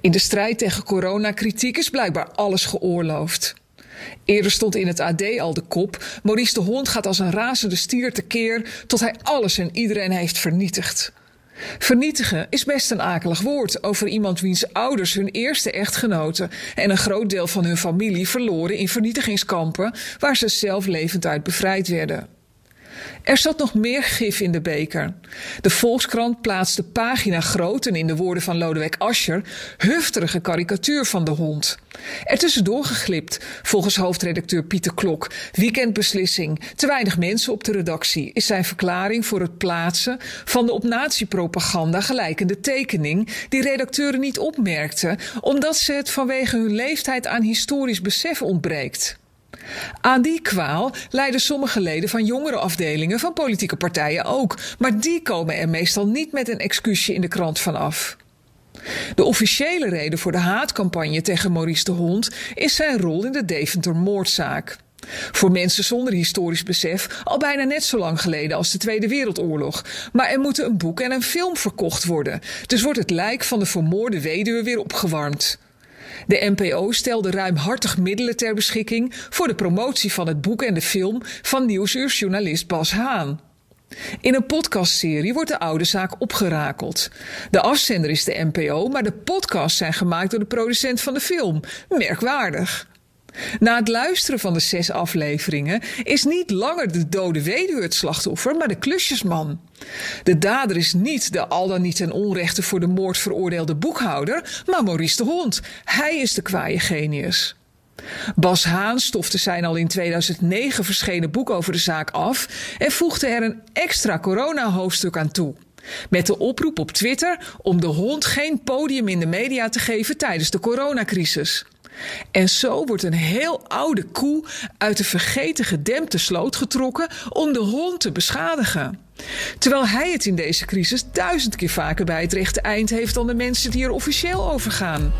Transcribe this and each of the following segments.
In de strijd tegen coronakritiek is blijkbaar alles geoorloofd. Eerder stond in het AD al de kop: Maurice de Hond gaat als een razende stier tekeer tot hij alles en iedereen heeft vernietigd. Vernietigen is best een akelig woord over iemand wiens ouders hun eerste echtgenoten en een groot deel van hun familie verloren in vernietigingskampen waar ze zelf levend uit bevrijd werden. Er zat nog meer gif in de beker. De Volkskrant plaatste pagina groot en in de woorden van Lodewijk Asscher hufterige karikatuur van de hond. Er tussendoor geglipt, volgens hoofdredacteur Pieter Klok. Weekendbeslissing, te weinig mensen op de redactie, is zijn verklaring voor het plaatsen van de op natiepropaganda gelijkende tekening die redacteuren niet opmerkten, omdat ze het vanwege hun leeftijd aan historisch besef ontbreekt. Aan die kwaal lijden sommige leden van jongere afdelingen van politieke partijen ook, maar die komen er meestal niet met een excuusje in de krant van af. De officiële reden voor de haatcampagne tegen Maurice de Hond is zijn rol in de Deventer-moordzaak. Voor mensen zonder historisch besef al bijna net zo lang geleden als de Tweede Wereldoorlog. Maar er moeten een boek en een film verkocht worden. Dus wordt het lijk van de vermoorde weduwe weer opgewarmd. De NPO stelde ruimhartig middelen ter beschikking voor de promotie van het boek en de film van nieuwsuursjournalist Bas Haan. In een podcastserie wordt de oude zaak opgerakeld. De afzender is de NPO, maar de podcasts zijn gemaakt door de producent van de film. Merkwaardig. Na het luisteren van de zes afleveringen is niet langer de dode weduwe het slachtoffer, maar de klusjesman. De dader is niet de al dan niet ten onrechte voor de moord veroordeelde boekhouder, maar Maurice de Hond. Hij is de kwaaie genius. Bas Haan stofte zijn al in 2009 verschenen boek over de zaak af en voegde er een extra corona-hoofdstuk aan toe. Met de oproep op Twitter om de hond geen podium in de media te geven tijdens de coronacrisis. En zo wordt een heel oude koe uit de vergeten gedempte sloot getrokken om de hond te beschadigen. Terwijl hij het in deze crisis duizend keer vaker bij het rechte eind heeft dan de mensen die er officieel over gaan.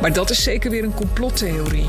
Maar dat is zeker weer een complottheorie.